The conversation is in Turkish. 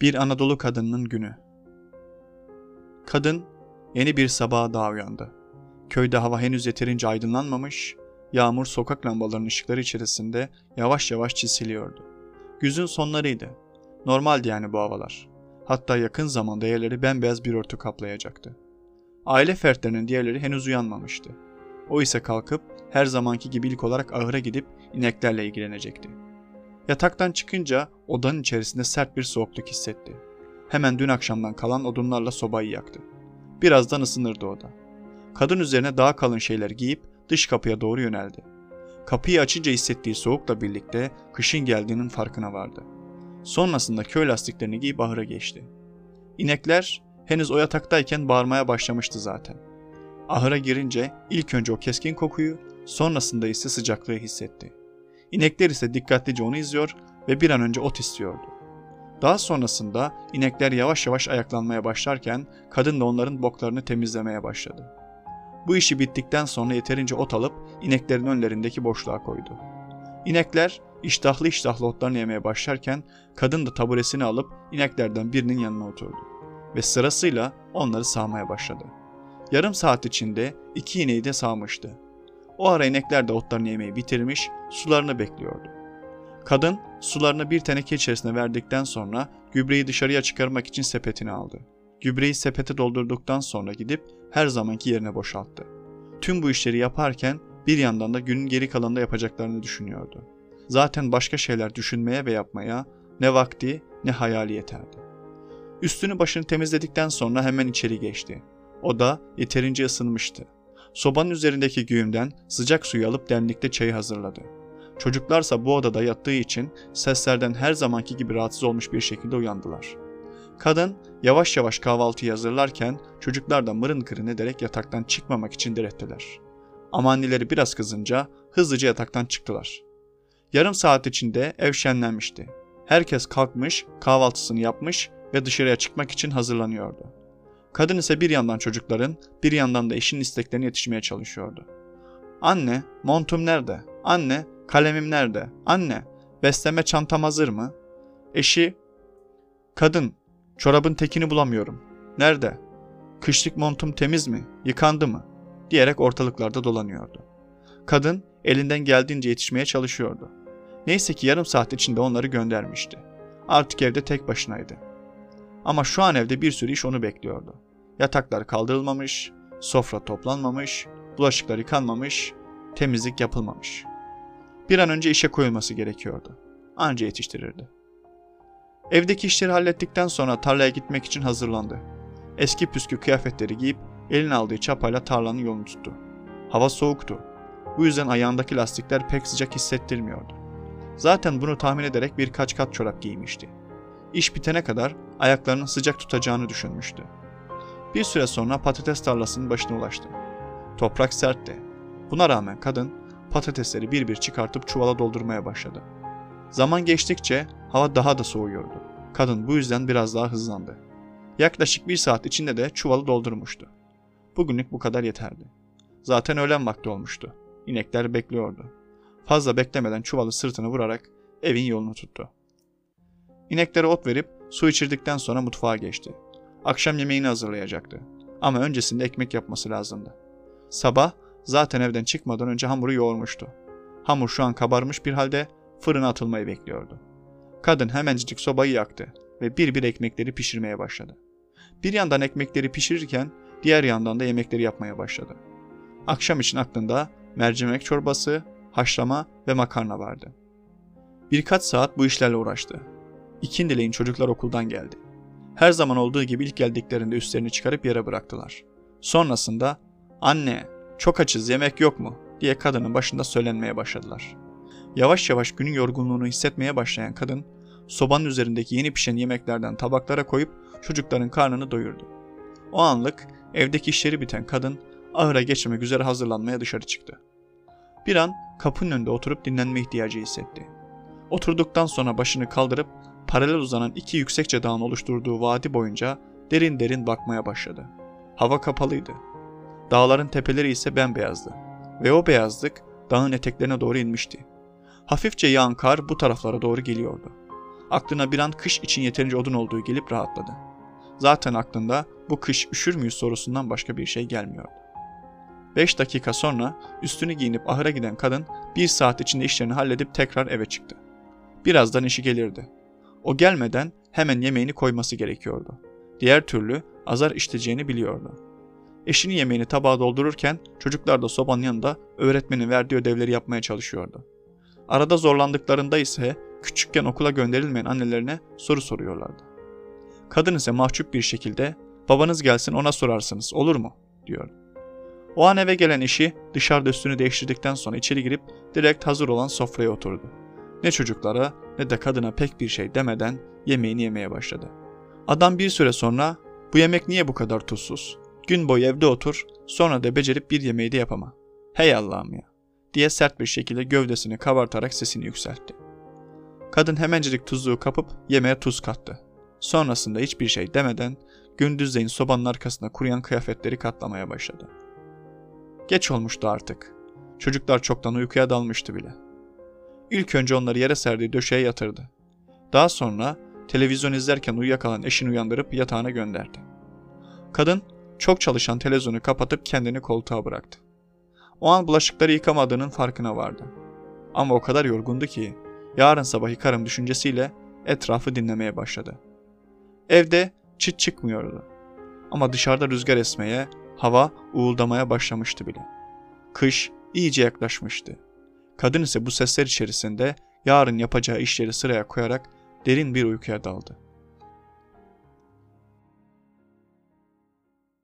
Bir Anadolu kadınının günü. Kadın yeni bir sabaha daha uyandı. Köyde hava henüz yeterince aydınlanmamış, yağmur sokak lambalarının ışıkları içerisinde yavaş yavaş çisiliyordu. Güzün sonlarıydı. Normaldi yani bu havalar. Hatta yakın zamanda yerleri bembeyaz bir örtü kaplayacaktı. Aile fertlerinin diğerleri henüz uyanmamıştı. O ise kalkıp her zamanki gibi ilk olarak ahıra gidip ineklerle ilgilenecekti. Yataktan çıkınca odanın içerisinde sert bir soğukluk hissetti. Hemen dün akşamdan kalan odunlarla sobayı yaktı. Birazdan ısınırdı oda. Kadın üzerine daha kalın şeyler giyip dış kapıya doğru yöneldi. Kapıyı açınca hissettiği soğukla birlikte kışın geldiğinin farkına vardı. Sonrasında köy lastiklerini giyip ahıra geçti. İnekler henüz o yataktayken bağırmaya başlamıştı zaten. Ahıra girince ilk önce o keskin kokuyu, sonrasında ise sıcaklığı hissetti. İnekler ise dikkatlice onu izliyor ve bir an önce ot istiyordu. Daha sonrasında inekler yavaş yavaş ayaklanmaya başlarken kadın da onların boklarını temizlemeye başladı. Bu işi bittikten sonra yeterince ot alıp ineklerin önlerindeki boşluğa koydu. İnekler iştahlı iştahlı otlarını yemeye başlarken kadın da taburesini alıp ineklerden birinin yanına oturdu ve sırasıyla onları sağmaya başladı. Yarım saat içinde iki ineği de sağmıştı. O ara inekler de otlarını yemeyi bitirmiş, sularını bekliyordu. Kadın sularını bir teneke içerisine verdikten sonra gübreyi dışarıya çıkarmak için sepetini aldı. Gübreyi sepete doldurduktan sonra gidip her zamanki yerine boşalttı. Tüm bu işleri yaparken bir yandan da günün geri kalanında yapacaklarını düşünüyordu. Zaten başka şeyler düşünmeye ve yapmaya ne vakti ne hayali yeterdi. Üstünü başını temizledikten sonra hemen içeri geçti. O da yeterince ısınmıştı. Sobanın üzerindeki güğümden sıcak suyu alıp demlikte çayı hazırladı. Çocuklarsa bu odada yattığı için seslerden her zamanki gibi rahatsız olmuş bir şekilde uyandılar. Kadın yavaş yavaş kahvaltıyı hazırlarken çocuklar da mırın kırın ederek yataktan çıkmamak için direttiler. Ama anneleri biraz kızınca hızlıca yataktan çıktılar. Yarım saat içinde ev şenlenmişti. Herkes kalkmış, kahvaltısını yapmış ve dışarıya çıkmak için hazırlanıyordu. Kadın ise bir yandan çocukların, bir yandan da eşinin isteklerine yetişmeye çalışıyordu. Anne, montum nerede? Anne, kalemim nerede? Anne, besleme çantam hazır mı? Eşi, kadın, çorabın tekini bulamıyorum. Nerede? Kışlık montum temiz mi? Yıkandı mı? diyerek ortalıklarda dolanıyordu. Kadın elinden geldiğince yetişmeye çalışıyordu. Neyse ki yarım saat içinde onları göndermişti. Artık evde tek başınaydı. Ama şu an evde bir sürü iş onu bekliyordu. Yataklar kaldırılmamış, sofra toplanmamış, bulaşıklar yıkanmamış, temizlik yapılmamış. Bir an önce işe koyulması gerekiyordu. Anca yetiştirirdi. Evdeki işleri hallettikten sonra tarlaya gitmek için hazırlandı. Eski püskü kıyafetleri giyip elin aldığı çapayla tarlanın yolunu tuttu. Hava soğuktu. Bu yüzden ayağındaki lastikler pek sıcak hissettirmiyordu. Zaten bunu tahmin ederek birkaç kat çorap giymişti. İş bitene kadar ayaklarını sıcak tutacağını düşünmüştü. Bir süre sonra patates tarlasının başına ulaştı. Toprak sertti. Buna rağmen kadın patatesleri bir bir çıkartıp çuvala doldurmaya başladı. Zaman geçtikçe hava daha da soğuyordu. Kadın bu yüzden biraz daha hızlandı. Yaklaşık bir saat içinde de çuvalı doldurmuştu. Bugünlük bu kadar yeterdi. Zaten öğlen vakti olmuştu. İnekler bekliyordu. Fazla beklemeden çuvalı sırtını vurarak evin yolunu tuttu. İneklere ot verip su içirdikten sonra mutfağa geçti. Akşam yemeğini hazırlayacaktı. Ama öncesinde ekmek yapması lazımdı. Sabah zaten evden çıkmadan önce hamuru yoğurmuştu. Hamur şu an kabarmış bir halde fırına atılmayı bekliyordu. Kadın hemencik sobayı yaktı ve bir bir ekmekleri pişirmeye başladı. Bir yandan ekmekleri pişirirken diğer yandan da yemekleri yapmaya başladı. Akşam için aklında mercimek çorbası, haşlama ve makarna vardı. Birkaç saat bu işlerle uğraştı. İkindileyin çocuklar okuldan geldi. Her zaman olduğu gibi ilk geldiklerinde üstlerini çıkarıp yere bıraktılar. Sonrasında anne çok açız yemek yok mu diye kadının başında söylenmeye başladılar. Yavaş yavaş günün yorgunluğunu hissetmeye başlayan kadın sobanın üzerindeki yeni pişen yemeklerden tabaklara koyup çocukların karnını doyurdu. O anlık evdeki işleri biten kadın ahıra geçmek üzere hazırlanmaya dışarı çıktı. Bir an kapının önünde oturup dinlenme ihtiyacı hissetti. Oturduktan sonra başını kaldırıp paralel uzanan iki yüksekçe dağın oluşturduğu vadi boyunca derin derin bakmaya başladı. Hava kapalıydı. Dağların tepeleri ise bembeyazdı ve o beyazlık dağın eteklerine doğru inmişti. Hafifçe yağan kar bu taraflara doğru geliyordu. Aklına bir an kış için yeterince odun olduğu gelip rahatladı. Zaten aklında bu kış üşür müyüz sorusundan başka bir şey gelmiyordu. Beş dakika sonra üstünü giyinip ahıra giden kadın bir saat içinde işlerini halledip tekrar eve çıktı. Birazdan işi gelirdi. O gelmeden hemen yemeğini koyması gerekiyordu. Diğer türlü azar işleyeceğini biliyordu. Eşinin yemeğini tabağa doldururken çocuklar da sobanın yanında öğretmenin verdiği ödevleri yapmaya çalışıyordu. Arada zorlandıklarında ise küçükken okula gönderilmeyen annelerine soru soruyorlardı. Kadın ise mahcup bir şekilde babanız gelsin ona sorarsınız olur mu diyor. O an eve gelen eşi dışarıda üstünü değiştirdikten sonra içeri girip direkt hazır olan sofraya oturdu. Ne çocuklara ne de kadına pek bir şey demeden yemeğini yemeye başladı. Adam bir süre sonra bu yemek niye bu kadar tuzsuz? Gün boyu evde otur sonra da becerip bir yemeği de yapama. Hey Allah'ım ya diye sert bir şekilde gövdesini kabartarak sesini yükseltti. Kadın hemencecik tuzluğu kapıp yemeğe tuz kattı. Sonrasında hiçbir şey demeden gündüzleyin sobanın arkasında kuruyan kıyafetleri katlamaya başladı. Geç olmuştu artık. Çocuklar çoktan uykuya dalmıştı bile. İlk önce onları yere serdiği döşeye yatırdı. Daha sonra televizyon izlerken uyuyakalan eşini uyandırıp yatağına gönderdi. Kadın çok çalışan televizyonu kapatıp kendini koltuğa bıraktı. O an bulaşıkları yıkamadığının farkına vardı. Ama o kadar yorgundu ki yarın sabah yıkarım düşüncesiyle etrafı dinlemeye başladı. Evde çıt çıkmıyordu. Ama dışarıda rüzgar esmeye, hava uğuldamaya başlamıştı bile. Kış iyice yaklaşmıştı. Kadın ise bu sesler içerisinde yarın yapacağı işleri sıraya koyarak derin bir uykuya daldı.